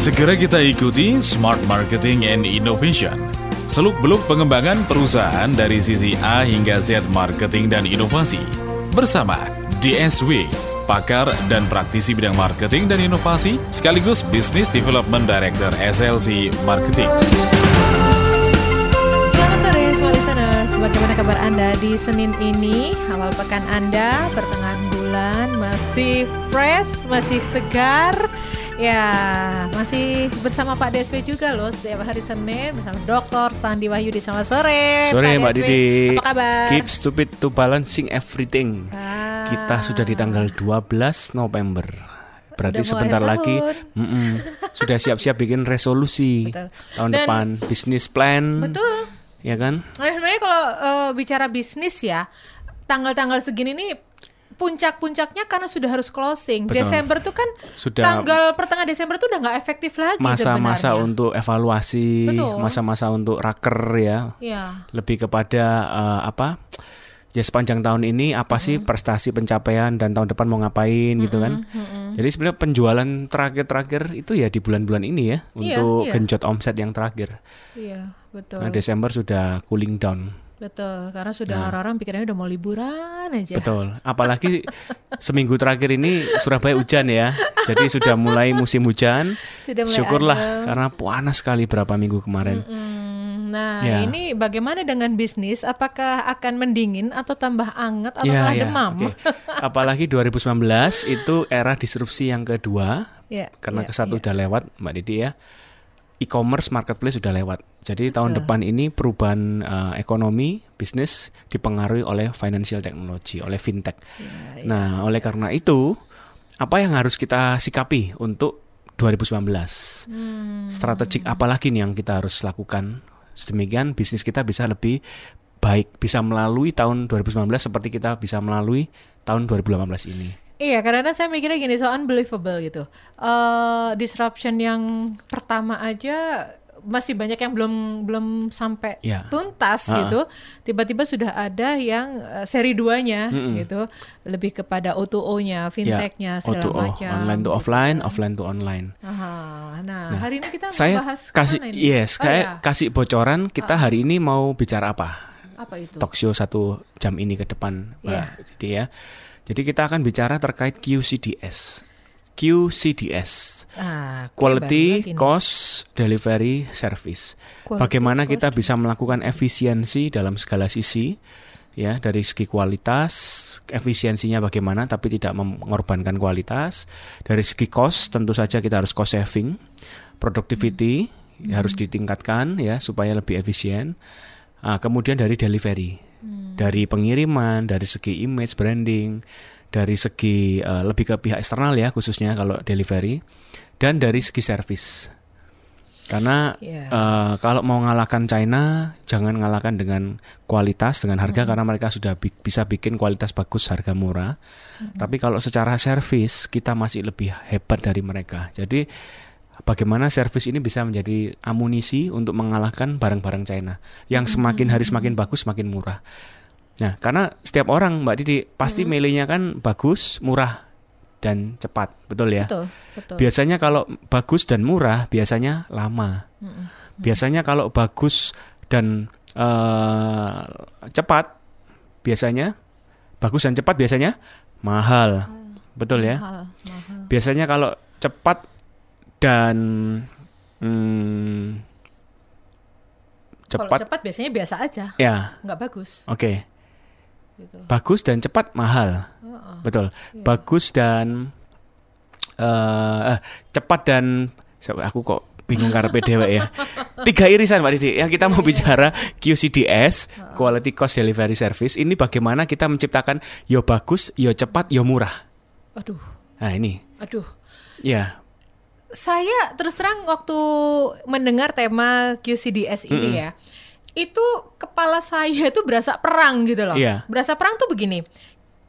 Segera kita ikuti Smart Marketing and Innovation. Seluk-beluk pengembangan perusahaan dari sisi A hingga Z marketing dan inovasi. Bersama DSW, pakar dan praktisi bidang marketing dan inovasi, sekaligus Business Development Director SLC Marketing. Selamat sore semua listeners, bagaimana kabar Anda di Senin ini? Awal pekan Anda, pertengahan bulan, masih fresh, masih segar. Ya, masih bersama Pak DSP juga loh setiap hari Senin bersama Dr. Sandi Wahyudi. Selamat sore. Sore Pak Mbak DSP. Didi. Apa kabar? Keep stupid to balancing everything. Ah. Kita sudah di tanggal 12 November. Berarti Udah sebentar lagi tahun. mm-mm, sudah siap-siap bikin resolusi Betul. tahun Dan- depan, bisnis plan. Betul. Ya kan? Nah, sebenarnya kalau eh, bicara bisnis ya, tanggal-tanggal segini nih puncak-puncaknya karena sudah harus closing. Betul. Desember tuh kan Sudah tanggal pertengahan Desember tuh udah nggak efektif lagi Masa-masa untuk evaluasi, masa-masa untuk raker ya. Iya. Lebih kepada eh, apa? Ya sepanjang tahun ini apa sih prestasi pencapaian dan tahun depan mau ngapain gitu kan? Jadi sebenarnya penjualan terakhir-terakhir itu ya di bulan-bulan ini ya Iya, untuk iya. genjot omset yang terakhir. Iya, betul. Nah Desember sudah cooling down. Betul, karena sudah orang-orang pikirannya udah mau liburan aja. Nah. Betul. Apalagi seminggu terakhir ini Surabaya hujan ya. Jadi sudah mulai musim hujan. Sudah mulai Syukurlah adem. karena panas sekali berapa minggu kemarin. Hmm, nah, Ya. ini bagaimana dengan bisnis? Apakah akan mendingin atau tambah anget atau Ya, malah ya, demam? oke. Apalagi 2019 itu era disrupsi yang kedua Ya, karena ya, ke satu ya. udah lewat Mbak Didi ya. E-commerce marketplace sudah lewat. Jadi tahun depan ini perubahan eh, ekonomi bisnis dipengaruhi oleh financial technology, oleh fintech. Ya, Nah, oleh karena itu apa yang harus kita sikapi untuk 2019? Hmm. Strategik apa lagi nih yang kita harus lakukan? Sedemikian bisnis kita bisa lebih baik, bisa melalui tahun 2019 seperti kita bisa melalui tahun 2018 ini. Iya, karena saya mikirnya gini, so unbelievable gitu. Eh disruption yang pertama aja masih banyak yang belum belum sampai Ya. tuntas Ha-ha. gitu. Tiba-tiba sudah ada yang eh, seri duanya gitu, lebih kepada O2O-nya, fintech-nya segala O2O, macam. online to gitu. offline, offline to online. Aha. Nah, hari ini kita Saya membahas kasih ini? yes, Oh, kayak ya. kasih bocoran kita hari ini mau bicara apa? apa itu? Talk show satu jam ini ke depan, Mbak. Iya. Jadi ya. Jadi kita akan bicara terkait QCDS. QCDS. Ah, Quality. Cost, Delivery, Service. Quality, Bagaimana cost, kita bisa melakukan efisiensi dalam segala sisi, ya dari segi kualitas, efisiensinya bagaimana, tapi tidak mengorbankan kualitas. Dari segi cost, tentu saja kita harus cost saving, productivity Hmm. harus ditingkatkan ya supaya lebih efisien. Ah, kemudian dari delivery, Hmm. dari pengiriman, dari segi image branding, dari segi eh, lebih ke pihak eksternal ya khususnya kalau delivery, dan dari segi service. Karena Iya. eh, kalau mau ngalahkan China, jangan ngalahkan dengan kualitas, dengan harga karena mereka sudah bi- bisa bikin kualitas bagus, harga murah. Tapi kalau secara service kita masih lebih hebat dari mereka. Jadi bagaimana service ini bisa menjadi amunisi untuk mengalahkan barang-barang China yang semakin hari semakin bagus, semakin murah. Nah, karena setiap orang Mbak Didi pasti milihnya kan bagus, murah dan cepat, betul ya? Betul, betul. Biasanya kalau bagus dan murah biasanya lama. Mm-mm. Biasanya kalau bagus dan eh, cepat biasanya bagus dan cepat biasanya mahal. Betul ya? Mahal, mahal. Biasanya kalau cepat dan hmm, Kalau cepat cepat biasanya biasa aja, ya, nggak bagus. oke. Gitu. Bagus dan cepat mahal. Heeh. Betul. Bagus dan eh eh, cepat dan aku kok bingung karena PDW ya. Tiga irisan Mbak Didi. Yang kita mau bicara QCDS, Quality Cost Delivery Service. Ini bagaimana kita menciptakan yo bagus, yo cepat, yo murah. Aduh, Nah, ini. aduh. Ya. Saya terus terang waktu mendengar tema QCDS ini ya, itu kepala saya itu berasa perang gitu loh. Iya. Berasa perang tuh begini.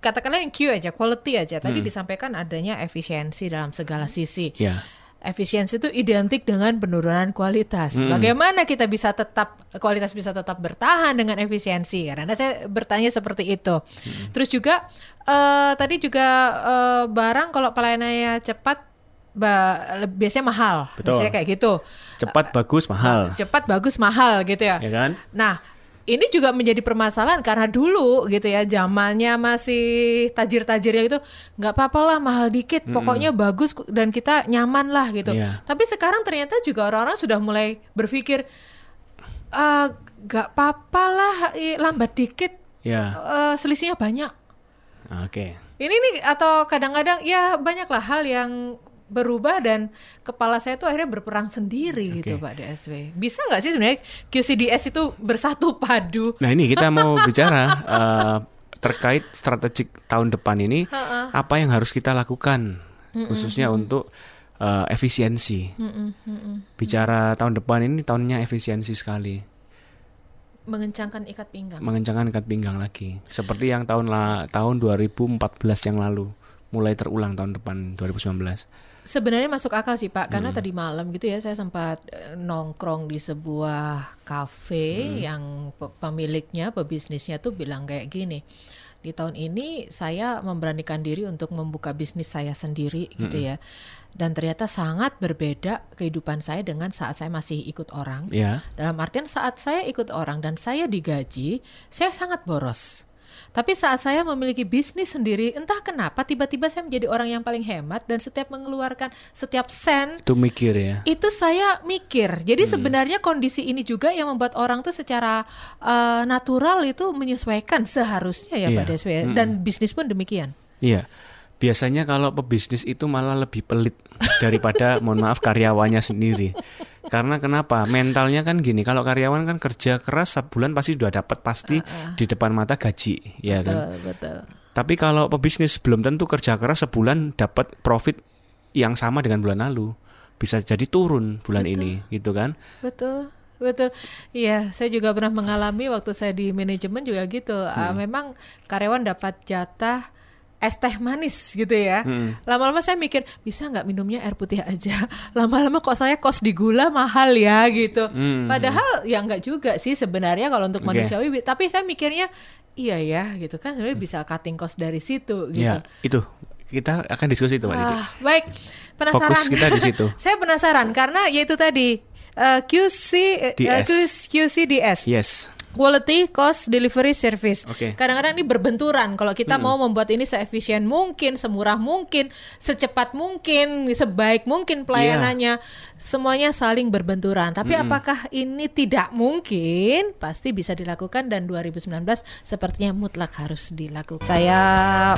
Katakanlah yang Q aja, quality aja. Tadi disampaikan adanya efisiensi dalam segala sisi. Ya. Efisiensi itu identik dengan penurunan kualitas. Bagaimana kita bisa tetap kualitas bisa tetap bertahan dengan efisiensi? Karena saya bertanya seperti itu. Terus juga eh, tadi juga eh, barang kalau pelayanannya cepat biasanya mahal. Betul. Biasanya kayak gitu. Cepat, bagus, mahal. Cepat, bagus, mahal gitu ya. Ya kan? Nah, ini juga menjadi permasalahan karena dulu gitu ya zamannya masih tajir-tajirnya itu nggak apa-apa lah mahal dikit, pokoknya bagus dan kita nyaman lah gitu. Iya. Tapi sekarang ternyata juga orang-orang sudah mulai berpikir "Ah, nggak apa-apa lah lambat dikit, Ya, eh, selisihnya banyak. oke. Ini nih atau kadang-kadang ya banyaklah hal yang berubah dan kepala saya tuh akhirnya berperang sendiri gitu Oke. Pak DSW. Bisa nggak sih sebenarnya QCDS itu bersatu padu? Nah ini kita mau bicara eh, terkait strategik tahun depan ini apa yang harus kita lakukan khususnya untuk eh, efisiensi. Bicara tahun depan ini tahunnya efisiensi sekali, Mengencangkan ikat pinggang. mengencangkan ikat pinggang lagi. Seperti yang tahun la, tahun 2014 yang lalu mulai terulang tahun depan 2019. Sebenarnya masuk akal sih Pak, Hmm. karena tadi malam gitu ya saya sempat eh, nongkrong di sebuah kafe Hmm. yang pe- pemiliknya, pebisnisnya tuh bilang kayak gini. Di tahun ini saya memberanikan diri untuk membuka bisnis saya sendiri gitu Hmm. ya. Dan ternyata sangat berbeda kehidupan saya dengan saat saya masih ikut orang. Ya, Dalam artian saat saya ikut orang dan saya digaji, saya sangat boros. Tapi saat saya memiliki bisnis sendiri, entah kenapa tiba-tiba saya menjadi orang yang paling hemat dan setiap mengeluarkan setiap sen itu mikir ya. itu saya mikir. Jadi sebenarnya kondisi ini juga yang membuat orang tuh secara eh, natural itu menyesuaikan seharusnya ya Pak Iya. Deswe dan bisnis pun demikian. Iya. Biasanya kalau pebisnis itu malah lebih pelit daripada mohon maaf karyawannya sendiri. Karena kenapa? Mentalnya kan gini, kalau karyawan kan kerja keras sebulan pasti sudah dapat pasti di depan mata gaji, ya kan. Betul, betul. Tapi kalau pebisnis belum tentu kerja keras sebulan dapat profit yang sama dengan bulan lalu. Bisa jadi turun bulan ini, gitu kan? Betul, betul. Iya, saya juga pernah mengalami waktu saya di manajemen juga gitu. Ah, memang karyawan dapat jatah es teh manis gitu ya. Lama-lama saya mikir bisa nggak minumnya air putih aja. Lama-lama kok saya kos di gula mahal ya gitu. Padahal ya nggak juga sih sebenarnya kalau untuk Oke. manusiawi. Tapi saya mikirnya iya ya gitu kan sebenarnya bisa cutting cost dari situ gitu. Ya, itu. Kita akan diskusi itu, Didi. Ah, baik, penasaran. Fokus kita di situ. Saya penasaran karena yaitu tadi eh, QC eh, DS. QCDS. Yes. Quality Cost Delivery Service. Oke. Kadang-kadang ini berbenturan. Kalau kita mau membuat ini seefisien mungkin, semurah mungkin, secepat mungkin, sebaik mungkin pelayanannya, semuanya saling berbenturan. Tapi apakah ini tidak mungkin? Pasti bisa dilakukan dan 2019 sepertinya mutlak harus dilakukan. Saya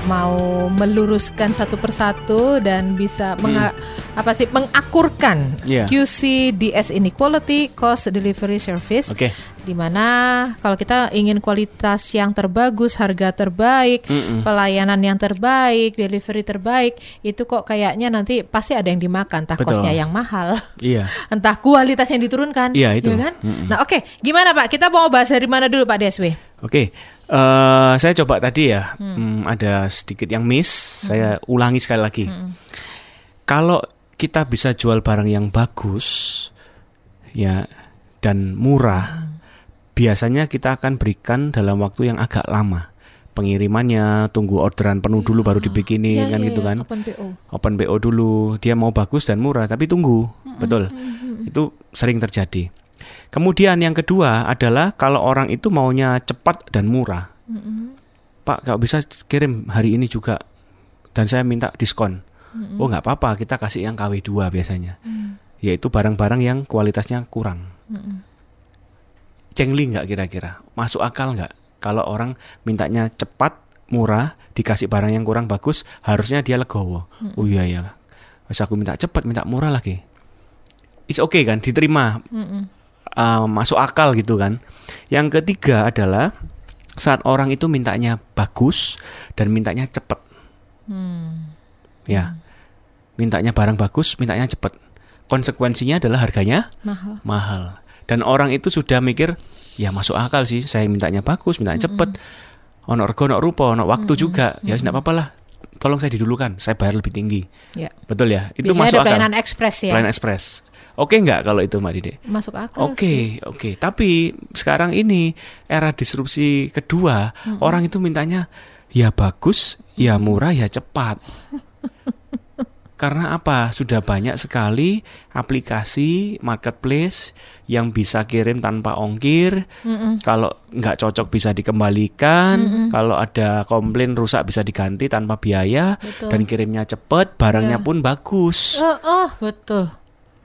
mau meluruskan satu persatu dan bisa menga- apa sih mengakurkan Iya. QCDS ini Quality Cost Delivery Service Oke. Di mana kalau kita ingin kualitas yang terbagus, harga terbaik, pelayanan yang terbaik, delivery terbaik, itu kok kayaknya nanti pasti ada yang dimakan, entah Betul. kosnya yang mahal, Iya. entah kualitas yang diturunkan, Iya, itu. kan? Nah, oke, gimana Pak? Kita mau bahas dari mana dulu Pak DSW? Oke, eh, saya coba tadi ya, hmm, ada sedikit yang miss. Saya ulangi sekali lagi. Kalau kita bisa jual barang yang bagus, ya dan murah, biasanya kita akan berikan dalam waktu yang agak lama. Pengirimannya, tunggu orderan penuh dulu baru dibikinin Iya, kan iya, gitu iya, kan. Open PO. Open PO dulu, dia mau bagus dan murah, tapi tunggu, betul. Itu sering terjadi. Kemudian yang kedua adalah kalau orang itu maunya cepat dan murah. Pak, kalau bisa kirim hari ini juga, dan saya minta diskon. Oh nggak apa-apa, kita kasih yang KW2 biasanya, yaitu barang-barang yang kualitasnya kurang. Cengli nggak kira-kira? Masuk akal nggak? Kalau orang mintanya cepat, murah, dikasih barang yang kurang bagus, harusnya dia legowo. Oh iya ya, Pas aku minta cepat, minta murah lagi. It's okay kan, diterima, Uh, masuk akal gitu kan. Yang ketiga adalah saat orang itu mintanya bagus dan mintanya cepat. Ya, mintanya barang bagus, mintanya cepat. Konsekuensinya adalah harganya Mahal. mahal. Dan orang itu sudah mikir, ya masuk akal sih, saya mintanya bagus, mintanya cepet. Ono rego, ono rupa, ono waktu juga. Ya tidak apa-apa lah. Tolong saya didulukan, saya bayar lebih tinggi. Ya. Betul ya? Itu Biasanya masuk ada akal. pelayanan ekspres ya. Pelayanan ekspres. Oke nggak kalau itu Mbak Dide? Masuk akal Oke, sih. oke. Tapi sekarang ini era disrupsi kedua, orang itu mintanya ya bagus, ya murah, ya cepat. karena apa? Sudah banyak sekali aplikasi marketplace yang bisa kirim tanpa ongkir. Mm-mm. Kalau nggak cocok bisa dikembalikan. Kalau ada komplain rusak bisa diganti tanpa biaya Betul. dan kirimnya cepet, barangnya Iya. pun bagus. Oh, oh, betul.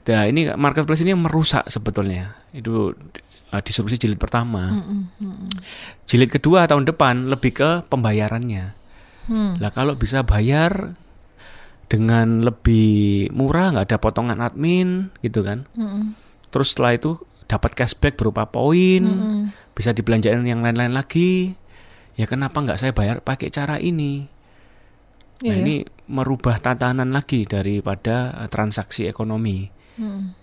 Nah ini marketplace ini merusak sebetulnya. Itu uh, disrupsi jilid pertama. Mm-mm, mm-mm. Jilid kedua tahun depan lebih ke pembayarannya. Hmm. Lah kalau bisa bayar dengan lebih murah, nggak ada potongan admin gitu kan. Mm-mm. Terus setelah itu dapat cashback berupa poin, Mm-mm. bisa dibelanjain yang lain-lain lagi. Ya kenapa nggak saya bayar pakai cara ini? Nah Iya. ini merubah tatanan lagi daripada eh, transaksi ekonomi. Mm-mm.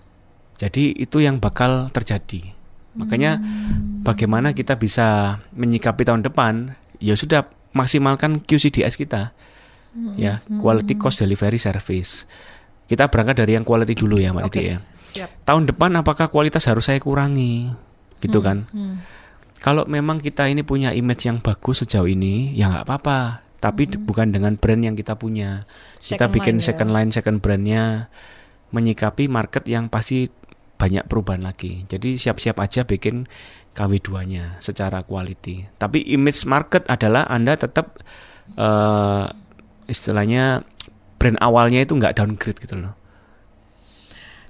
Jadi itu yang bakal terjadi. Makanya bagaimana kita bisa menyikapi tahun depan? Ya sudah maksimalkan QCDS kita. Ya, quality cost delivery service. Kita berangkat dari yang quality dulu ya, Mbak Oke. Didi ya. Siap. Tahun depan apakah kualitas harus saya kurangi? Gitu kan. Hmm. Kalau memang kita ini punya image yang bagus sejauh ini, ya nggak apa-apa. Tapi d- bukan dengan brand yang kita punya. kita Second bikin line ya. second line, second brandnya, menyikapi market yang pasti banyak perubahan lagi. Jadi siap-siap aja bikin KW2-nya secara quality. Tapi image market adalah Anda tetap eh, istilahnya brand awalnya itu nggak downgrade gitu loh.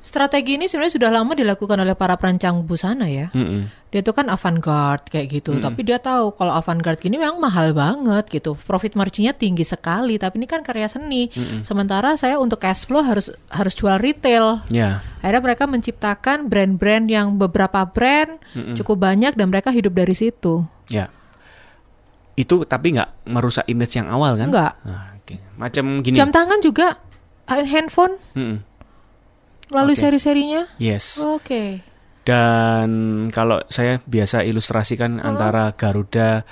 Strategi ini sebenarnya sudah lama dilakukan oleh para perancang busana ya. Mm-mm. Dia tuh kan avant-garde kayak gitu, tapi dia tahu kalau avant-garde gini memang mahal banget gitu. Profit marginnya tinggi sekali, tapi ini kan karya seni. Sementara saya untuk cash flow harus harus jual retail. Ya, Akhirnya mereka menciptakan brand-brand yang beberapa brand cukup banyak dan mereka hidup dari situ. ya. Itu tapi nggak merusak image yang awal kan? Enggak. Nah, oke. Macam gini. Jam tangan juga ah, handphone Mm-mm. melalui Oke. seri-serinya. Yes. Oke. Dan kalau saya biasa ilustrasikan antara Garuda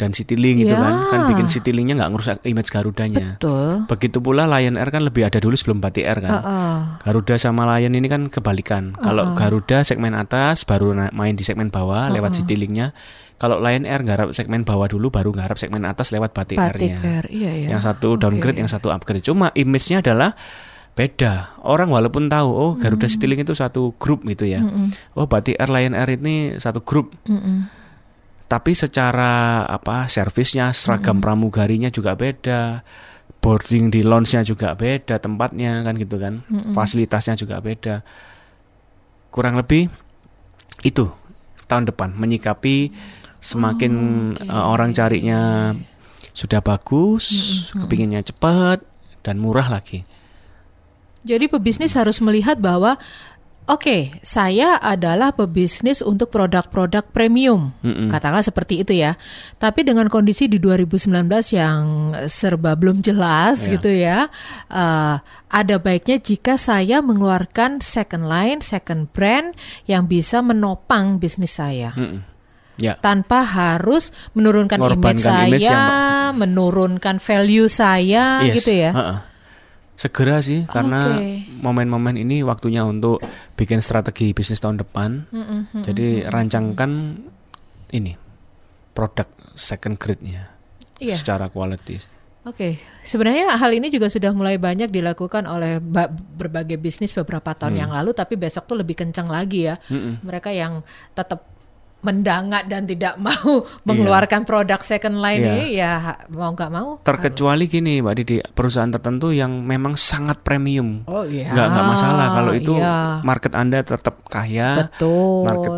dan Citylink gitu Ya. kan, kan bikin Citylink-nya nggak ngerusak image Garudanya. Betul. Begitu pula Lion Air kan lebih ada dulu sebelum Batik Air kan. Heeh. Garuda sama Lion ini kan kebalikan. Kalau Garuda segmen atas baru main di segmen bawah lewat Citylink-nya. Kalau Lion Air garap segmen bawah dulu baru garap segmen atas lewat Batik, Batik Air-nya. Air, iya ya. Yang satu downgrade, yang satu upgrade. Cuma image-nya adalah beda. Orang walaupun tahu oh Garuda Citylink itu satu grup gitu ya. Oh Batik Air Lion Air ini satu grup. Mm-mm. Tapi secara apa servisnya, seragam pramugarinya juga beda. Boarding di lounge-nya juga beda tempatnya kan gitu kan. Fasilitasnya juga beda. Kurang lebih itu tahun depan menyikapi semakin Oh, eh, orang carinya sudah bagus, kepinginnya cepat dan murah lagi. Jadi pebisnis harus melihat bahwa Oke, saya adalah pebisnis untuk produk-produk premium, Mm-mm. katakanlah seperti itu ya. Tapi dengan kondisi di 2019 yang serba belum jelas Iya. gitu ya, eh, ada baiknya jika saya mengeluarkan second line, second brand yang bisa menopang bisnis saya. Mm-mm. Ya, tanpa harus menurunkan image Mengorbankan saya, image yang- menurunkan value saya Yes, gitu ya. heeh. Segera sih karena momen-momen ini waktunya untuk bikin strategi bisnis tahun depan. Mm-mm. Jadi rancangkan ini produk second grade-nya Iya. secara quality. Oke, sebenarnya hal ini juga sudah mulai banyak dilakukan oleh ba- berbagai bisnis beberapa tahun Hmm. yang lalu, tapi besok tuh lebih kencang lagi ya. Mm-mm. Mereka yang tetap mendangat dan tidak mau mengeluarkan produk second line Iya. ini, ya mau nggak mau. Terkecuali gini, Mbak Didi, perusahaan tertentu yang memang sangat premium. harus. Oh iya. Nggak nggak masalah kalau itu Iya. market Anda tetap kaya, betul. market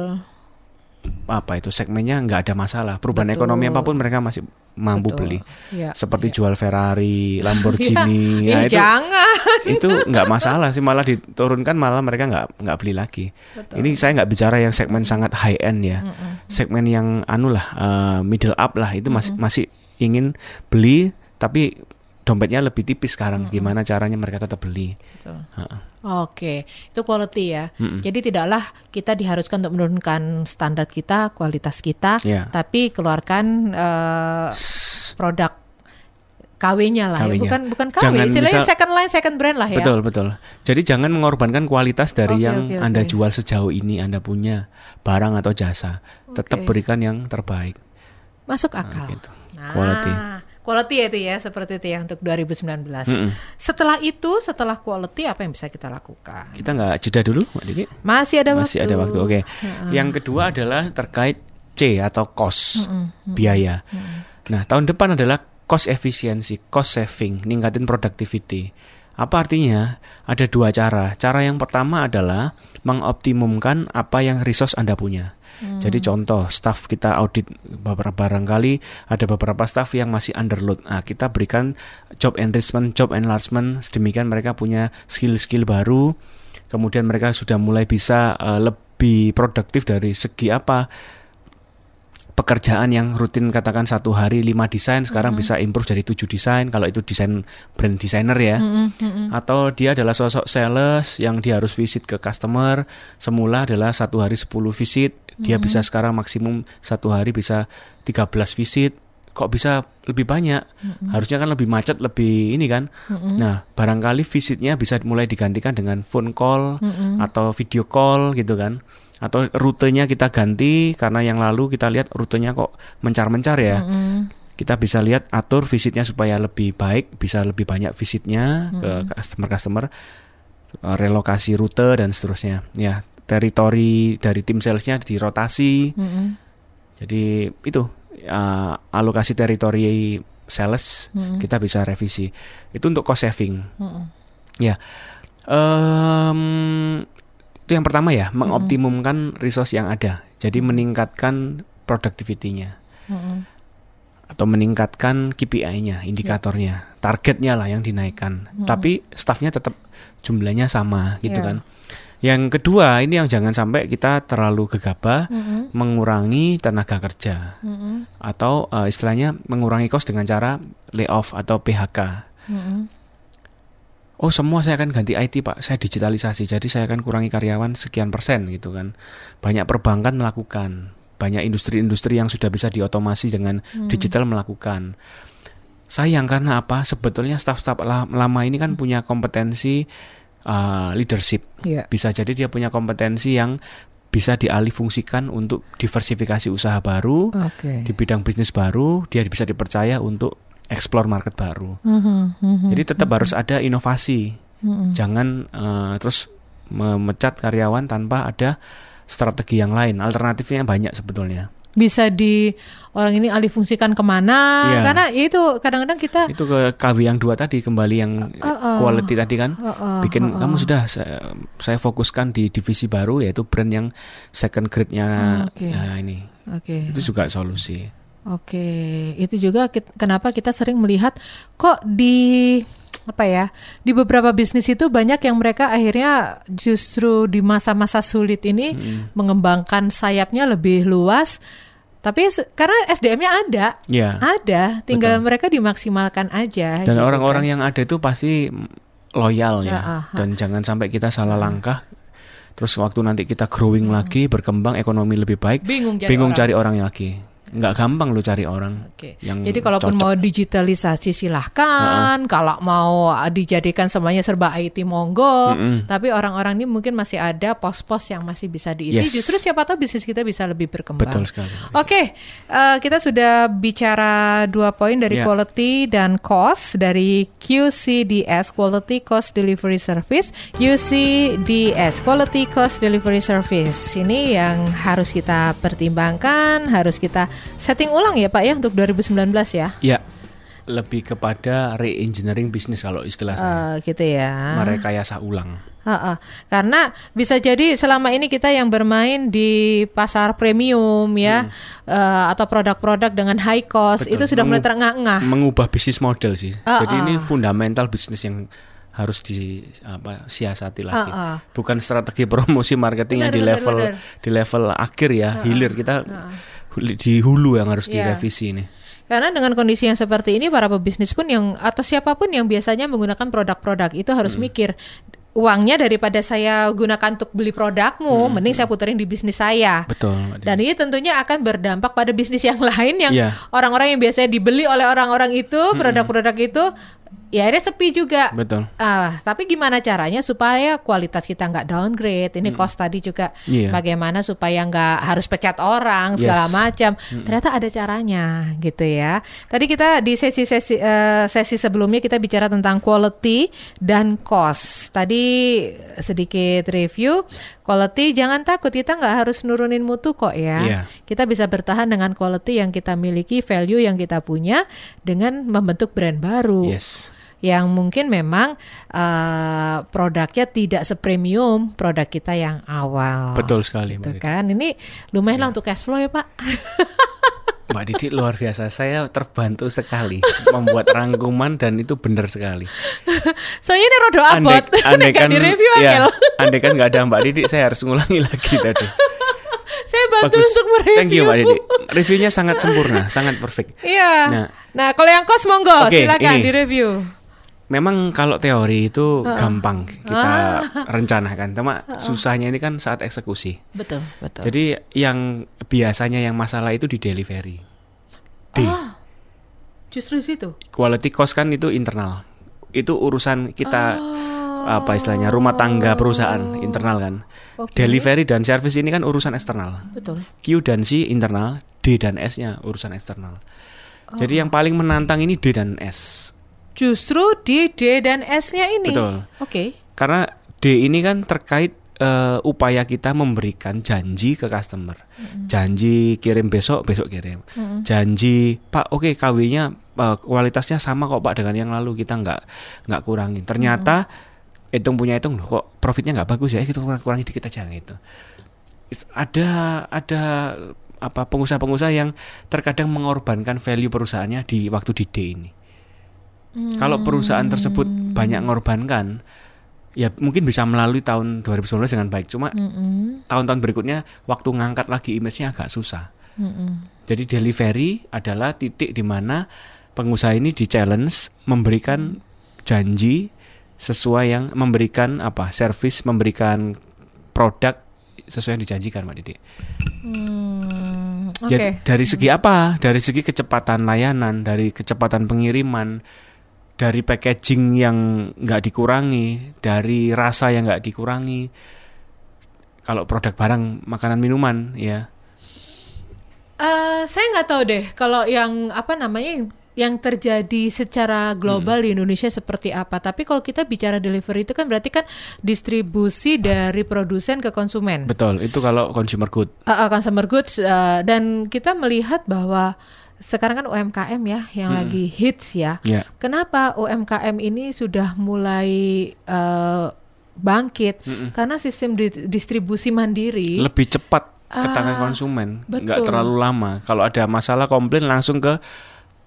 apa itu segmennya nggak ada masalah. Perubahan Betul. ekonomi apa pun mereka masih mampu Betul. beli. Iya. Seperti jual Ferrari, Lamborghini, Ya, nah, itu jangan. itu nggak masalah sih malah diturunkan malah mereka nggak nggak beli lagi. Betul. Ini saya nggak bicara yang segmen sangat high end ya, segmen yang anu lah eh, middle up lah itu masih masih ingin beli tapi dompetnya lebih tipis sekarang. Gimana caranya mereka tetap beli? Oke, itu quality ya. Mm-mm. Jadi tidaklah kita diharuskan untuk menurunkan standar kita, kualitas kita, Ya. tapi keluarkan eh, produk KW-nya lah ya. KW-nya. Bukan bukan KW, Jangan istilahnya misal- second line, second brand lah ya. Betul betul. Jadi jangan mengorbankan kualitas dari Oke, yang oke, anda oke. jual sejauh ini anda punya barang atau jasa. Tetap Oke. berikan yang terbaik. Masuk akal. gitu. Nah, Quality. Quality ya itu ya seperti itu ya untuk 2019. Setelah itu, setelah quality apa yang bisa kita lakukan? Kita nggak jeda dulu, Mbak Diki? Masih ada Masih waktu. ada waktu. Oke. Yang kedua adalah terkait C atau cost biaya. Nah, tahun depan adalah cost efficiency, cost saving, ningkatin productivity. Apa artinya? Ada dua cara. Cara yang pertama adalah mengoptimumkan apa yang resource Anda punya. Jadi contoh, staff kita audit beberapa barangkali ada beberapa staff yang masih underload. Nah, kita berikan job enrichment, job enlargement, sedemikian mereka punya skill-skill baru. Kemudian mereka sudah mulai bisa eh, lebih produktif dari segi apa? Pekerjaan yang rutin katakan satu hari lima desain sekarang bisa improve jadi tujuh desain kalau itu desain brand designer ya. Atau dia adalah sosok sales yang dia harus visit ke customer semula adalah satu hari 10 visit dia bisa sekarang maksimum satu hari bisa 13 visit kok bisa lebih banyak? Harusnya kan lebih macet lebih ini kan? Nah barangkali visitnya bisa mulai digantikan dengan phone call atau video call gitu kan atau rutenya kita ganti karena yang lalu kita lihat rutenya kok mencar-mencar ya kita bisa lihat atur visitnya supaya lebih baik bisa lebih banyak visitnya ke customer-customer eh, relokasi rute dan seterusnya ya teritori dari tim salesnya dirotasi Mm-mm. jadi itu uh, alokasi teritori sales kita bisa revisi. Itu untuk cost saving. Mm-mm. Ya. Em, itu yang pertama ya, mengoptimumkan resource yang ada. Jadi meningkatkan productivity-nya Mm-mm. atau meningkatkan KPI-nya, indikatornya, targetnya lah yang dinaikkan. Tapi staffnya tetap jumlahnya sama gitu Ya. kan. Yang kedua, ini yang jangan sampai kita terlalu gegabah Mm-mm. mengurangi tenaga kerja Mm-mm. atau eh, istilahnya mengurangi cost dengan cara layoff atau PHK. Mm-mm. Oh semua saya akan ganti IT pak, saya digitalisasi, jadi saya akan kurangi karyawan sekian persen gitu kan. Banyak perbankan melakukan, banyak industri-industri yang sudah bisa diotomasi dengan digital melakukan. Sayang karena apa? Sebetulnya staff-staff la- lama ini kan punya kompetensi uh, leadership. Iya. Bisa jadi dia punya kompetensi yang bisa dialihfungsikan untuk diversifikasi usaha baru Oke. di bidang bisnis baru, dia bisa dipercaya untuk explore market baru. Mhm, mhm, Jadi tetap harus ada inovasi. mhm. Jangan eh, terus memecat karyawan tanpa ada strategi yang lain. Alternatifnya banyak sebetulnya. Bisa di orang ini alih fungsikan ke mana? Iya. Karena itu kadang-kadang kita Itu ke KW yang dua tadi kembali yang Uh-uh. quality tadi kan. Uh-uh, Bikin uh-uh. kamu sudah saya, saya fokuskan di divisi baru yaitu brand yang second grade-nya Ah, oke. ya ini. Oke. Itu juga solusi. Oke, itu juga kit- kenapa kita sering melihat kok di apa ya di beberapa bisnis itu banyak yang mereka akhirnya justru di masa-masa sulit ini mengembangkan sayapnya lebih luas, tapi karena SDM-nya ada, Ya. ada, tinggal mereka dimaksimalkan aja. Dan gitu orang-orang kan. yang ada itu pasti loyal ya. Dan jangan sampai kita salah langkah. Terus waktu nanti kita growing lagi, berkembang ekonomi lebih baik, bingung cari bingung orang. cari orang lagi. Nggak gampang lo cari orang Oke. yang Jadi kalaupun cocok. mau digitalisasi silahkan, kalau mau dijadikan semuanya serba IT monggo. Mm-mm. Tapi orang-orang ini mungkin masih ada pos-pos yang masih bisa diisi. Yes. Justru siapa tahu bisnis kita bisa lebih berkembang. Betul sekali. Oke, eh, kita sudah bicara dua poin dari Ya. quality dan cost dari QCDS Quality Cost Delivery Service, UCDS Quality Cost Delivery Service. Ini yang harus kita pertimbangkan, harus kita setting ulang ya Pak ya untuk 2019 ya. Ya, lebih kepada re-engineering bisnis kalau istilah saya. Eh, gitu ya. Merekayasa ulang. Heeh. Karena bisa jadi selama ini kita yang bermain di pasar premium ya eh, atau produk-produk dengan high cost Betul. itu sudah mulai Mengu- terengah-engah. Mengubah bisnis model sih. Ah, Jadi ini fundamental bisnis yang harus di apa siasati lagi. Ah, ah. Bukan strategi promosi marketing yang Benar, di benar, level benar. di level akhir ya, hilir kita huli- di hulu yang harus Iya. direvisi ini. Karena dengan kondisi yang seperti ini para pebisnis pun yang atau siapa pun yang biasanya menggunakan produk-produk itu harus Hmm. mikir uangnya daripada saya gunakan untuk beli produkmu, Hmm, mending saya puterin di bisnis saya. Betul. Dan ini tentunya akan berdampak pada bisnis yang lain yang Iya. orang-orang yang biasanya dibeli oleh orang-orang itu, produk-produk itu ya akhirnya sepi juga. Betul. Ah, tapi gimana caranya supaya kualitas kita nggak downgrade? Ini cost tadi juga Iya. bagaimana supaya nggak harus pecat orang segala Yes. macam. Ternyata ada caranya gitu ya. Tadi kita di sesi-sesi eh, sesi sebelumnya kita bicara tentang quality dan cost. Tadi sedikit review quality jangan takut kita nggak harus nurunin mutu kok ya. Iya. Kita bisa bertahan dengan quality yang kita miliki, value yang kita punya dengan membentuk brand baru Yes. yang mungkin memang eh, produknya tidak sepremium produk kita yang awal. Betul sekali, Gitu kan. Ini lumayan lah untuk cash flow ya, Pak. Mbak Didi luar biasa. Saya terbantu sekali membuat rangkuman dan itu benar sekali. Soalnya ini rodo abot. andai Nggak kan di-review, ya, Angel. andai kan nggak ada Mbak Didi, saya harus ngulangi lagi tadi. Saya bantu untuk mereview. Thank you Mbak Didi. Reviewnya sangat sempurna, sangat perfect. Iya. Nah. Nah, kalau yang kos monggo Oke, silakan ini. direview. Memang kalau teori itu gampang kita Ah. rencanakan, cuma susahnya ini kan saat eksekusi. Betul, betul. Jadi yang biasanya yang masalah itu di delivery. D. Ah. Justru situ. Quality cost kan itu internal. Itu urusan kita Ah. apa istilahnya rumah tangga perusahaan internal kan. Oke. Delivery dan service ini kan urusan eksternal. Betul. Q dan C internal, D dan S-nya urusan eksternal. Jadi yang paling menantang ini D dan S. Justru di D dan S-nya ini. Betul. Oke. Karena D ini kan terkait eh, upaya kita memberikan janji ke customer. Janji kirim besok, besok kirim. Janji, Pak, oke KW-nya eh, kualitasnya sama kok Pak dengan yang lalu kita nggak nggak kurangin. Ternyata hitung punya hitung loh kok profitnya nggak bagus ya kita kurang kurangi dikit aja gitu. Ada ada apa pengusaha-pengusaha yang terkadang mengorbankan value perusahaannya di waktu di D ini. Kalau perusahaan tersebut banyak mengorbankan, ya mungkin bisa melalui tahun 2019 dengan baik. Cuma tahun-tahun berikutnya waktu ngangkat lagi image-nya agak susah. Mm-mm. Jadi delivery adalah titik di mana pengusaha ini di challenge memberikan janji sesuai yang memberikan apa service, memberikan produk sesuai yang dijanjikan, Mbak Didi. Hmm, Oke. Jadi dari segi apa? Dari segi kecepatan layanan, dari kecepatan pengiriman, dari packaging yang nggak dikurangi, dari rasa yang nggak dikurangi. Kalau produk barang makanan minuman, ya Eh, saya nggak tahu deh kalau yang apa namanya yang, yang terjadi secara global di Indonesia seperti apa. Tapi kalau kita bicara delivery itu kan berarti kan distribusi dari produsen ke konsumen. betul. Itu kalau consumer good. Uh, uh, consumer goods uh, dan kita melihat bahwa sekarang kan UMKM ya yang lagi hits ya. Ya. Kenapa UMKM ini sudah mulai uh, bangkit? Karena sistem di- distribusi mandiri. Lebih cepat ke Ah, tangan konsumen, nggak betul. terlalu lama. Kalau ada masalah komplain langsung ke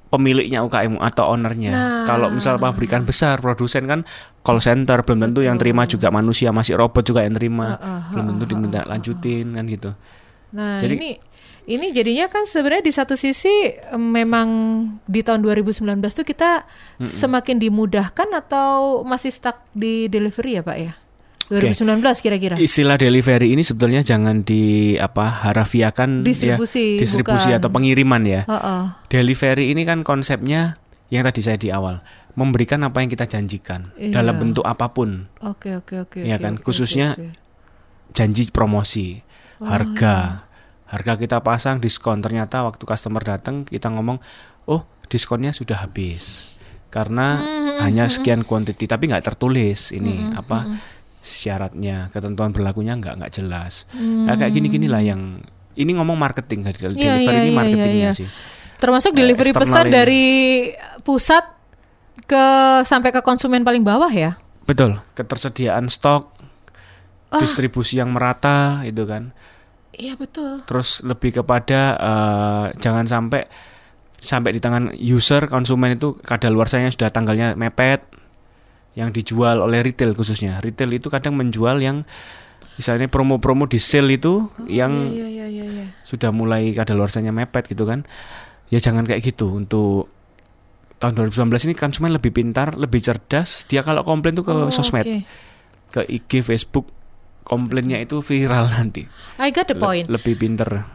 pemiliknya UKM atau ownernya. Nah. Kalau misal pabrikan besar, produsen kan call center belum tentu yang terima juga manusia, masih robot juga yang terima, belum tentu diminta lanjutin kan gitu. Nah, Jadi- ini ini jadinya kan sebenarnya di satu sisi em, memang di tahun 2019 tuh kita semakin dimudahkan atau masih stuck di delivery ya, Pak ya? 2019 kira-kira. Istilah delivery ini sebetulnya jangan di apa harafiakan Distribusi, ya, distribusi bukan. atau pengiriman ya. Heeh. Delivery ini kan konsepnya yang tadi saya di awal memberikan apa yang kita janjikan Iya. dalam bentuk apa pun. Oke, oke, oke. Iya oke, kan, oke, khususnya oke, oke. janji promosi, harga, harga kita pasang diskon. Ternyata waktu customer datang kita ngomong, oh diskonnya sudah habis karena hanya sekian quantity, tapi nggak tertulis ini apa syaratnya, ketentuan berlakunya nggak nggak jelas. Nah, kayak gini ginilah yang ini ngomong marketing, Iya, delivery iya, ini iya, marketingnya iya. sih. Termasuk delivery eksternal besar ini. dari pusat ke sampai ke konsumen paling bawah ya. Betul, ketersediaan stok, distribusi yang merata itu kan. Iya, betul. terus lebih kepada eh, jangan sampai sampai di tangan user konsumen itu kadaluarsanya sudah tanggalnya mepet yang dijual oleh retail khususnya retail itu kadang menjual yang misalnya promo-promo di sale itu yang Iya, iya, iya, iya. sudah mulai kadaluarsanya mepet gitu kan ya jangan kayak gitu untuk tahun 2019 ini konsumen lebih pintar lebih cerdas dia kalau komplain tuh ke Oh, sosmed oke. ke IG Facebook komplainnya itu viral nanti I got the Le- point. lebih pinter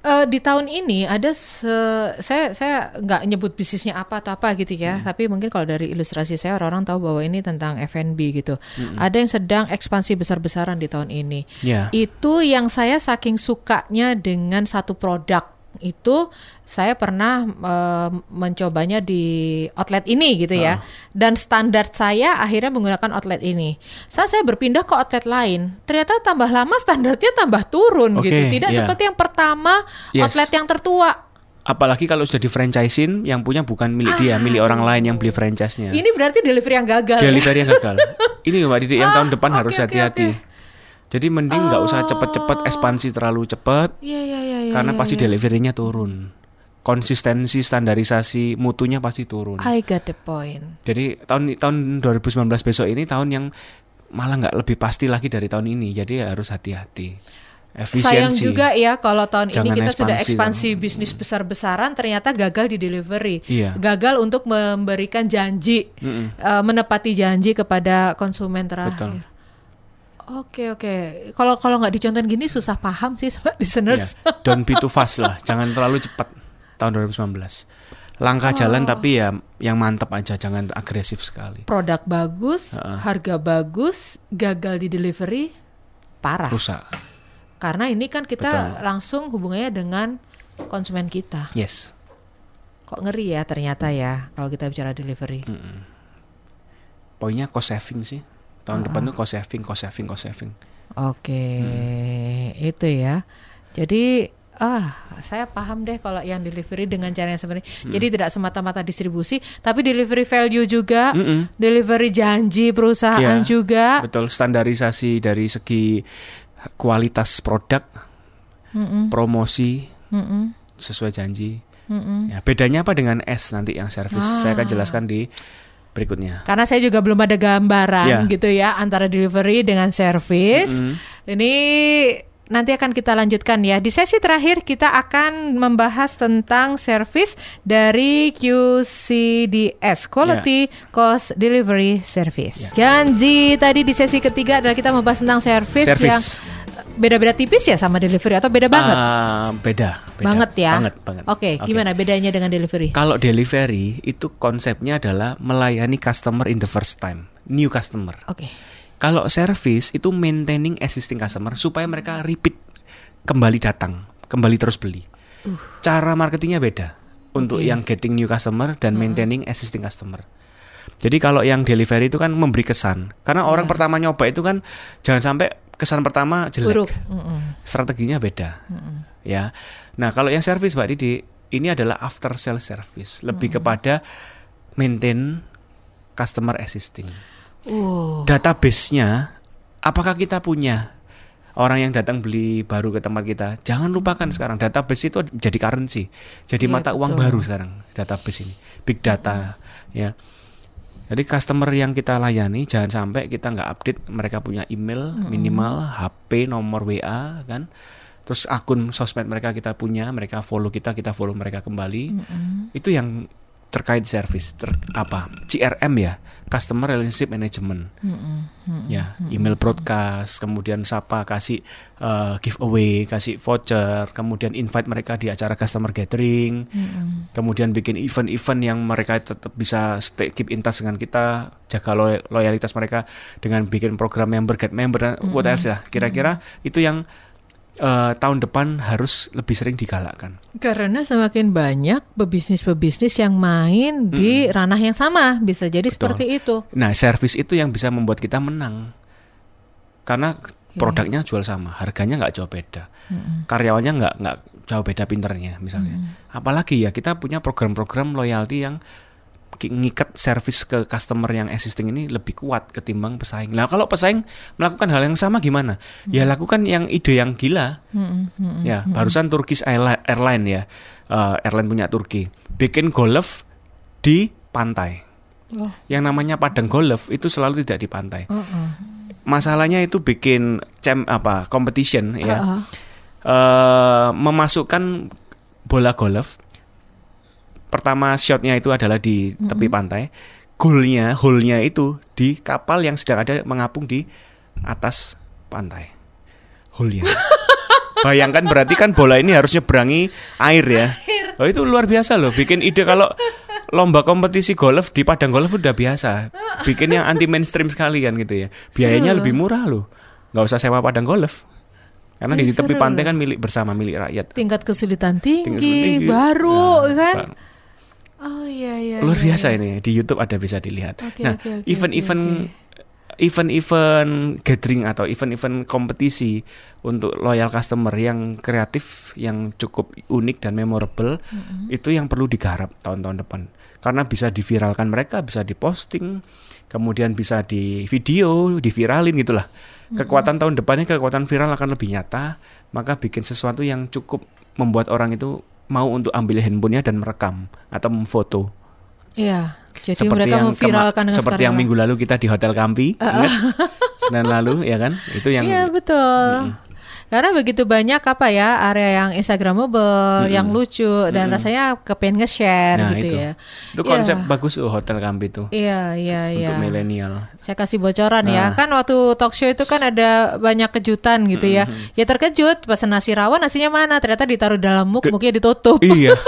Eh, di tahun ini ada se- saya saya nggak nyebut bisnisnya apa atau apa gitu ya, tapi mungkin kalau dari ilustrasi saya orang-orang tahu bahwa ini tentang F&B gitu. Ada yang sedang ekspansi besar-besaran di tahun ini. Ya. Itu yang saya saking sukanya dengan satu produk itu saya pernah eh, mencobanya di outlet ini gitu ya. Dan standar saya akhirnya menggunakan outlet ini. Saat saya berpindah ke outlet lain, ternyata tambah lama standarnya tambah turun Oke, gitu. Tidak iya. seperti yang pertama Yes. outlet yang tertua. Apalagi kalau sudah di franchisein yang punya bukan milik dia, milik orang lain yang beli franchise-nya. Ini berarti delivery yang gagal. ya? Delivery yang gagal. Ini Mbak Didi yang Ah, tahun depan oke, harus hati-hati. oke. Jadi mending nggak usah cepet-cepet ekspansi terlalu cepet Iya iya iya. iya, karena iya, pasti iya. deliverynya turun. Konsistensi, standarisasi, mutunya pasti turun. I got the point. Jadi tahun tahun 2019 besok ini tahun yang malah nggak lebih pasti lagi dari tahun ini. Jadi harus hati-hati. Sayang Efisiensi. juga ya kalau tahun ini Jangan kita sudah ekspansi, ekspansi bisnis besar-besaran ternyata gagal di delivery. Iya. Gagal untuk memberikan janji, eh, menepati janji kepada konsumen terakhir. Betul. Oke oke. Kalau kalau nggak dicontohin gini susah paham sih sama listeners. don't be too fast lah. Jangan terlalu cepat tahun 2019. Langkah jalan tapi ya yang mantap aja, jangan agresif sekali. Produk bagus, Heeh. harga bagus, gagal di delivery, parah. Rusak. Karena ini kan kita Betul. langsung hubungannya dengan konsumen kita. Yes. Kok ngeri ya ternyata ya kalau kita bicara delivery. Poinnya cost saving sih. Tahun depan tuh cost saving, cost saving, cost saving. Oke, Hmm. itu ya. Jadi ah, saya paham deh kalau yang delivery dengan cara yang seperti Hmm. Jadi tidak semata-mata distribusi, tapi delivery value juga, Mm-mm. delivery janji perusahaan Iya, juga. Betul, standarisasi dari segi kualitas produk, Mm-mm, promosi mm-mm, sesuai janji. mm-mm. Ya, bedanya apa dengan S nanti yang service? Saya akan Ah. jelaskan di berikutnya. Karena saya juga belum ada gambaran Iya. gitu ya antara delivery dengan service. Mm-mm. Ini nanti akan kita lanjutkan ya. Di sesi terakhir kita akan membahas tentang service dari QCDS Quality Cost Delivery Service. Janji tadi di sesi ketiga adalah kita membahas tentang service, Service. yang beda-beda tipis ya sama delivery atau beda banget? Ah, beda, beda. banget ya. Banget, banget. Oke, gimana bedanya dengan delivery? Kalau delivery itu konsepnya adalah melayani customer in the first time, new customer. Oke. Kalau service itu maintaining existing customer supaya mereka repeat kembali datang, kembali terus beli. Cara marketingnya beda untuk yang getting new customer dan maintaining existing customer. Jadi kalau yang delivery itu kan memberi kesan, karena orang pertama nyoba itu kan jangan sampai kesan pertama jelek. Buruk. Mm-mm. Strateginya beda, ya. Nah kalau yang service Mbak Didi ini adalah after sale service, lebih kepada maintain customer existing. Uh, database-nya apakah kita punya orang yang datang beli baru ke tempat kita? Jangan lupakan sekarang database itu jadi currency. Jadi Iya, mata uang baru sekarang database ini. Big data ya jadi customer yang kita layani jangan sampai kita nggak update mereka punya email minimal HP nomor WA kan? Terus akun sosmed mereka kita punya mereka follow kita kita follow mereka kembali. Itu yang terkait service ter- apa CRM ya customer relationship management. Ya email broadcast kemudian sapa kasih eh, giveaway kasih voucher kemudian invite mereka di acara customer gathering kemudian bikin event-event yang mereka tetap bisa stay keep in touch dengan kita jaga loy- loyalitas mereka dengan bikin program member get member dan what else ya kira-kira itu yang eh, tahun depan harus lebih sering digalakkan Karena semakin banyak pebisnis-pebisnis yang main di ranah yang sama, bisa jadi seperti itu. Nah, service itu yang bisa membuat kita menang. Karena produknya jual sama, harganya nggak jauh beda. Karyawannya nggak nggak jauh beda pinternya misalnya. Apalagi ya kita punya program-program loyalty yang ngikat service ke customer yang existing ini lebih kuat ketimbang pesaing. Nah, kalau pesaing melakukan hal yang sama gimana? Ya lakukan yang ide yang gila. Ya, barusan Turkish Airli- Airline ya. eh, airline punya Turki. Bikin golf di pantai Oh, yang namanya padang golf itu selalu tidak di pantai. uh-uh. Masalahnya itu bikin cem apa competition ya. Uh-uh. Eh, memasukkan bola golf. Pertama shotnya itu adalah di tepi pantai. Goalnya, hole-nya itu di kapal yang sedang ada mengapung di atas pantai. Hole-nya. Bayangkan berarti kan bola ini harus nyeberangi air ya. Oh itu luar biasa loh. Bikin ide kalau lomba kompetisi golf di padang golf udah biasa. Bikin yang anti mainstream sekali kan gitu ya. Biayanya lebih murah loh. nggak usah sewa padang golf. Karena di tepi seru pantai kan milik bersama milik rakyat. Tingkat kesulitan tinggi, Tingkat tinggi. baru Nah, kan. Bang. Oh iya iya. luar iya, biasa iya. ini di YouTube ada bisa dilihat. Oke, nah, oke, oke, event-event oke, event-event gathering atau event-event kompetisi untuk loyal customer yang kreatif, yang cukup unik dan memorable itu yang perlu digarap tahun-tahun depan. Karena bisa diviralkan mereka, bisa diposting, kemudian bisa di video, diviralin gitulah. Kekuatan tahun depannya kekuatan viral akan lebih nyata, maka bikin sesuatu yang cukup membuat orang itu mau untuk ambil handphonenya dan merekam atau memfoto. Iya. Jadi mereka kema- memviralkan dengan seperti yang minggu lalu kita di Hotel Kampi, ingat? Senin lalu ya kan? Itu yang Iya betul. Karena begitu banyak apa ya area yang Instagramable, yang lucu dan rasanya kepengen nge-share Nah, gitu itu. ya. itu Iya. konsep bagus tuh Hotel Kampi itu Iya iya iya. untuk milenial. Saya kasih bocoran ya. Nah. Kan waktu talk show itu kan ada banyak kejutan gitu ya. Ya terkejut pesan nasi rawon nasinya mana? Ternyata ditaruh dalam muk, muknya ditutup. iya.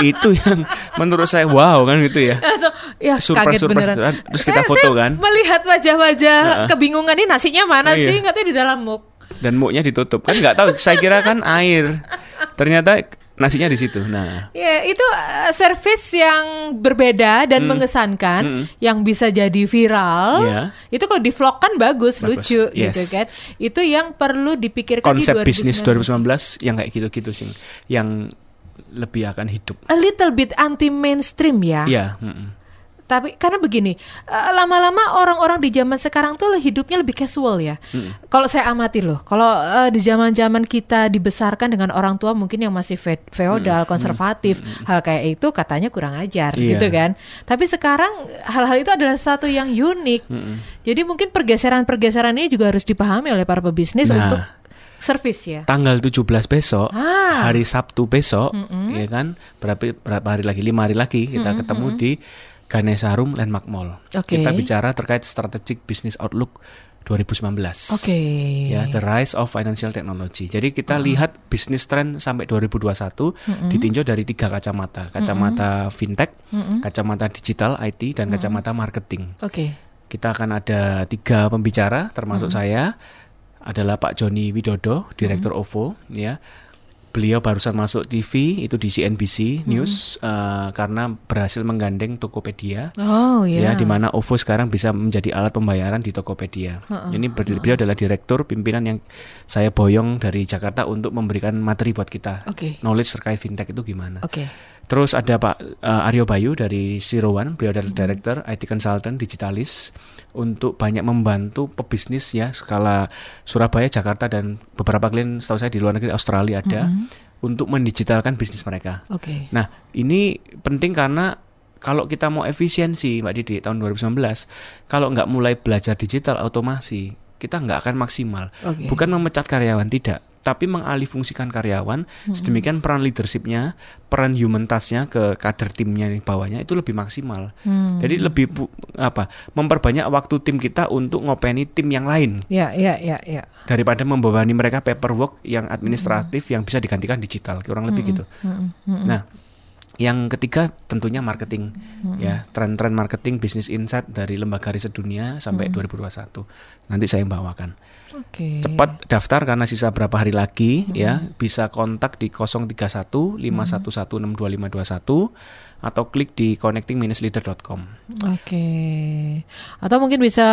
itu yang menurut saya wow kan gitu ya. Langsung, ya Surprise, kaget surprise, beneran. terus kita foto kan. Melihat wajah-wajah kebingungan ini nasinya mana Oh, iya. sih? Katanya di dalam muk. Dan muknya ditutup kan nggak tahu. Saya kira kan air. Ternyata nasinya di situ. Nah, Ya, itu uh, service yang berbeda dan mengesankan yang bisa jadi viral. Hmm. Iya. Itu kalau di vlog kan bagus, Bagus, lucu yes. gitu kan. Itu yang perlu dipikirkan konsep di 2019. bisnis 2019 yang kayak gitu-gitu sih, yang lebih akan hidup. A little bit anti mainstream ya. Iya. mm-mm. Tapi karena begini, eh, lama-lama orang-orang di zaman sekarang tuh hidupnya lebih casual ya. Kalau saya amati loh, kalau eh, di zaman-zaman kita dibesarkan dengan orang tua mungkin yang masih fe- feodal, konservatif, hal kayak itu katanya kurang ajar Iya. gitu kan. Tapi sekarang hal-hal itu adalah satu yang unik. Jadi mungkin pergeseran-pergeseran ini juga harus dipahami oleh para pebisnis Nah. untuk service ya. Tanggal 17 besok, Ah. hari Sabtu besok, ya kan? Berapa berapa hari lagi? Lima hari lagi kita ketemu di Ganesha Room Landmark Mall. Oke. Kita bicara terkait strategic business outlook 2019. Oke. Ya, the rise of financial technology. Jadi kita lihat bisnis trend sampai 2021 ditinjau dari tiga kacamata, kacamata fintech, kacamata digital IT, dan kacamata marketing. Oke. Kita akan ada tiga pembicara, termasuk saya adalah Pak Joni Widodo, Direktur OVO, ya. Beliau barusan masuk TV itu di CNBC News eh, karena berhasil menggandeng Tokopedia. Oh Ya, ya. di mana OVO sekarang bisa menjadi alat pembayaran di Tokopedia. Ini ber- beliau adalah direktur pimpinan yang saya boyong dari Jakarta untuk memberikan materi buat kita. Oke. Knowledge terkait fintech itu gimana. Oke. Terus ada Pak eh, Aryo Bayu dari One, beliau adalah director IT consultant digitalis untuk banyak membantu pebisnis ya skala Surabaya, Jakarta dan beberapa klien setahu saya di luar negeri Australia ada untuk mendigitalkan bisnis mereka. Oke. Nah, ini penting karena kalau kita mau efisiensi, Mbak Didi, tahun 2019, kalau nggak mulai belajar digital otomasi, kita nggak akan maksimal. Oke. Bukan memecat karyawan, tidak. Tapi mengalihfungsikan karyawan, sedemikian peran leadershipnya, peran human touch-nya ke kader timnya di bawahnya itu lebih maksimal. Hmm. Jadi lebih apa? Memperbanyak waktu tim kita untuk ngopeni tim yang lain Ya, ya, ya, ya. daripada membebani mereka paperwork yang administratif yang bisa digantikan digital kurang lebih gitu. Nah, yang ketiga tentunya marketing ya tren-tren marketing bisnis insight dari lembaga riset dunia sampai 2021 nanti saya bawakan Oke. cepat daftar karena sisa berapa hari lagi ya bisa kontak di 031 511 62521 atau klik di connecting-leader.com Oke. Atau mungkin bisa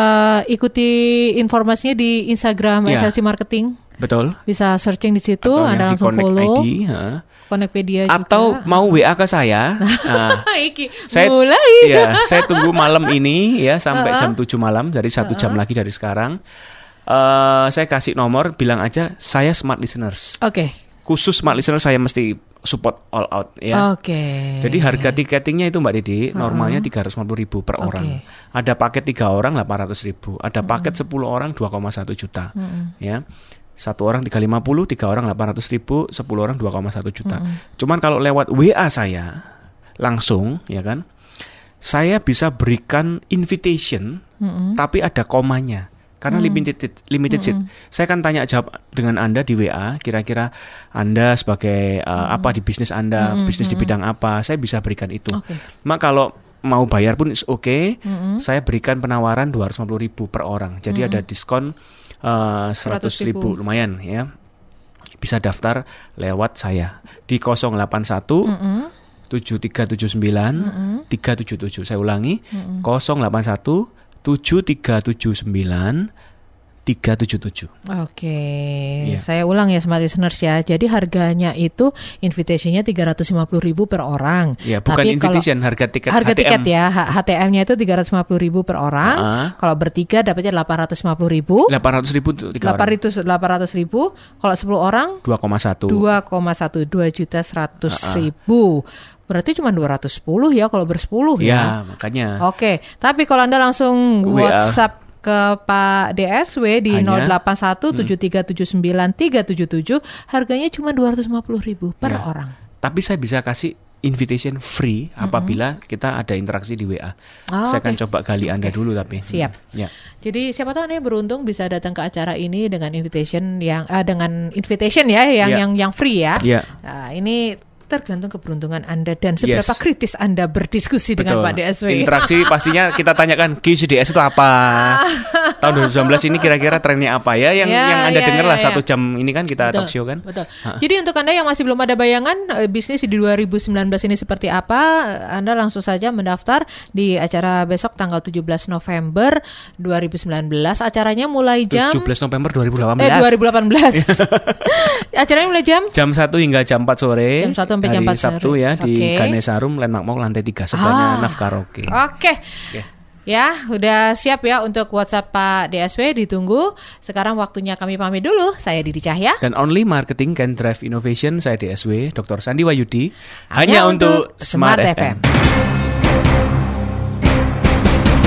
ikuti informasinya di Instagram Ya. SLC Marketing. betul Bisa searching di situ, Atau Anda yang di langsung follow. ID, ha. Connectpedia juga. atau mau WA ke saya? Nah, Iki, saya mulai. ya saya tunggu malam ini ya sampai jam 7 malam jadi satu jam lagi dari sekarang. Eh saya kasih nomor bilang aja saya smart listeners. Oke. khusus smart listeners saya mesti support all out ya. Oke. jadi harga tiketingnya itu Mbak Didi normalnya 350.000 ribu per Oke. orang. Ada paket tiga orang 800.000 ribu. Ada paket 10 orang 2,1 juta ya satu orang 350, tiga orang 800 ribu, 10 orang 2,1 juta. Cuman kalau lewat WA saya langsung, ya kan, saya bisa berikan invitation, tapi ada komanya. karena limited limited seat. Saya kan tanya jawab dengan Anda di WA, kira-kira Anda sebagai uh, apa di bisnis Anda, bisnis di bidang apa, saya bisa berikan itu. Oke. Mak kalau mau bayar pun oke, saya berikan penawaran 250.000 ribu per orang. Jadi ada diskon uh, 100.000 ribu, lumayan ya. Bisa daftar lewat saya. Di 081 7379 377. Saya ulangi. 081 7379 377. Oke, Iya. saya ulang ya smart listeners ya. Jadi harganya itu invitationnya 350.000 per orang. Ya, bukan Tapi kalau- invitation, harga tiket harga HTM. tiket ya, HTM-nya itu 350.000 per orang. Ah. Kalau bertiga dapatnya 850.000. 800 ribu untuk tiga orang. 800 800.000. Kalau 10 orang 2,1. 2,1 2 juta 100 ribu. Berarti cuma 210 ya kalau bersepuluh ya. Ya, makanya. Oke, tapi kalau Anda langsung. WhatsApp ke Pak DSW di Hanya? 081 7379 377 harganya cuma 250 ribu per Ya. orang. Tapi saya bisa kasih invitation free apabila kita ada interaksi di WA. Oh, saya akan coba gali Anda dulu tapi. Siap. Hmm, Ya. Jadi siapa tahu Anda beruntung bisa datang ke acara ini dengan invitation yang ah, dengan invitation ya yang Ya. yang yang free ya. Ya. Nah, ini tergantung keberuntungan Anda dan seberapa Yes. kritis Anda berdiskusi dengan Pak DSW. Interaksi pastinya kita tanyakan QCDS itu apa? Tahun 2019 ini kira-kira trennya apa ya? Yang Ya, yang Anda ya, dengar ya, lah ya. satu jam ini kan kita Betul, talk show kan? Betul. Jadi untuk Anda yang masih belum ada bayangan eh, bisnis di 2019 ini seperti apa, eh, Anda langsung saja mendaftar di acara besok tanggal 17 November 2019. Acaranya mulai jam 17 November 2018. eh 2018. Acaranya mulai jam Jam 1 hingga jam 4 sore. Jam 1 sampai jam hari 4 sore. Sabtu ya di Oke. Ganesarum Landmark Mall lantai 3 sebelahnya Ah. Naf Karaoke. Oke. Ya, udah siap ya untuk WhatsApp Pak DSW ditunggu. Sekarang waktunya kami pamit dulu. Saya Didi Cahya. Dan Only Marketing Can Drive Innovation saya DSW Dr. Sandi Wayudi Hanya hanya, untuk untuk Smart, Smart FM.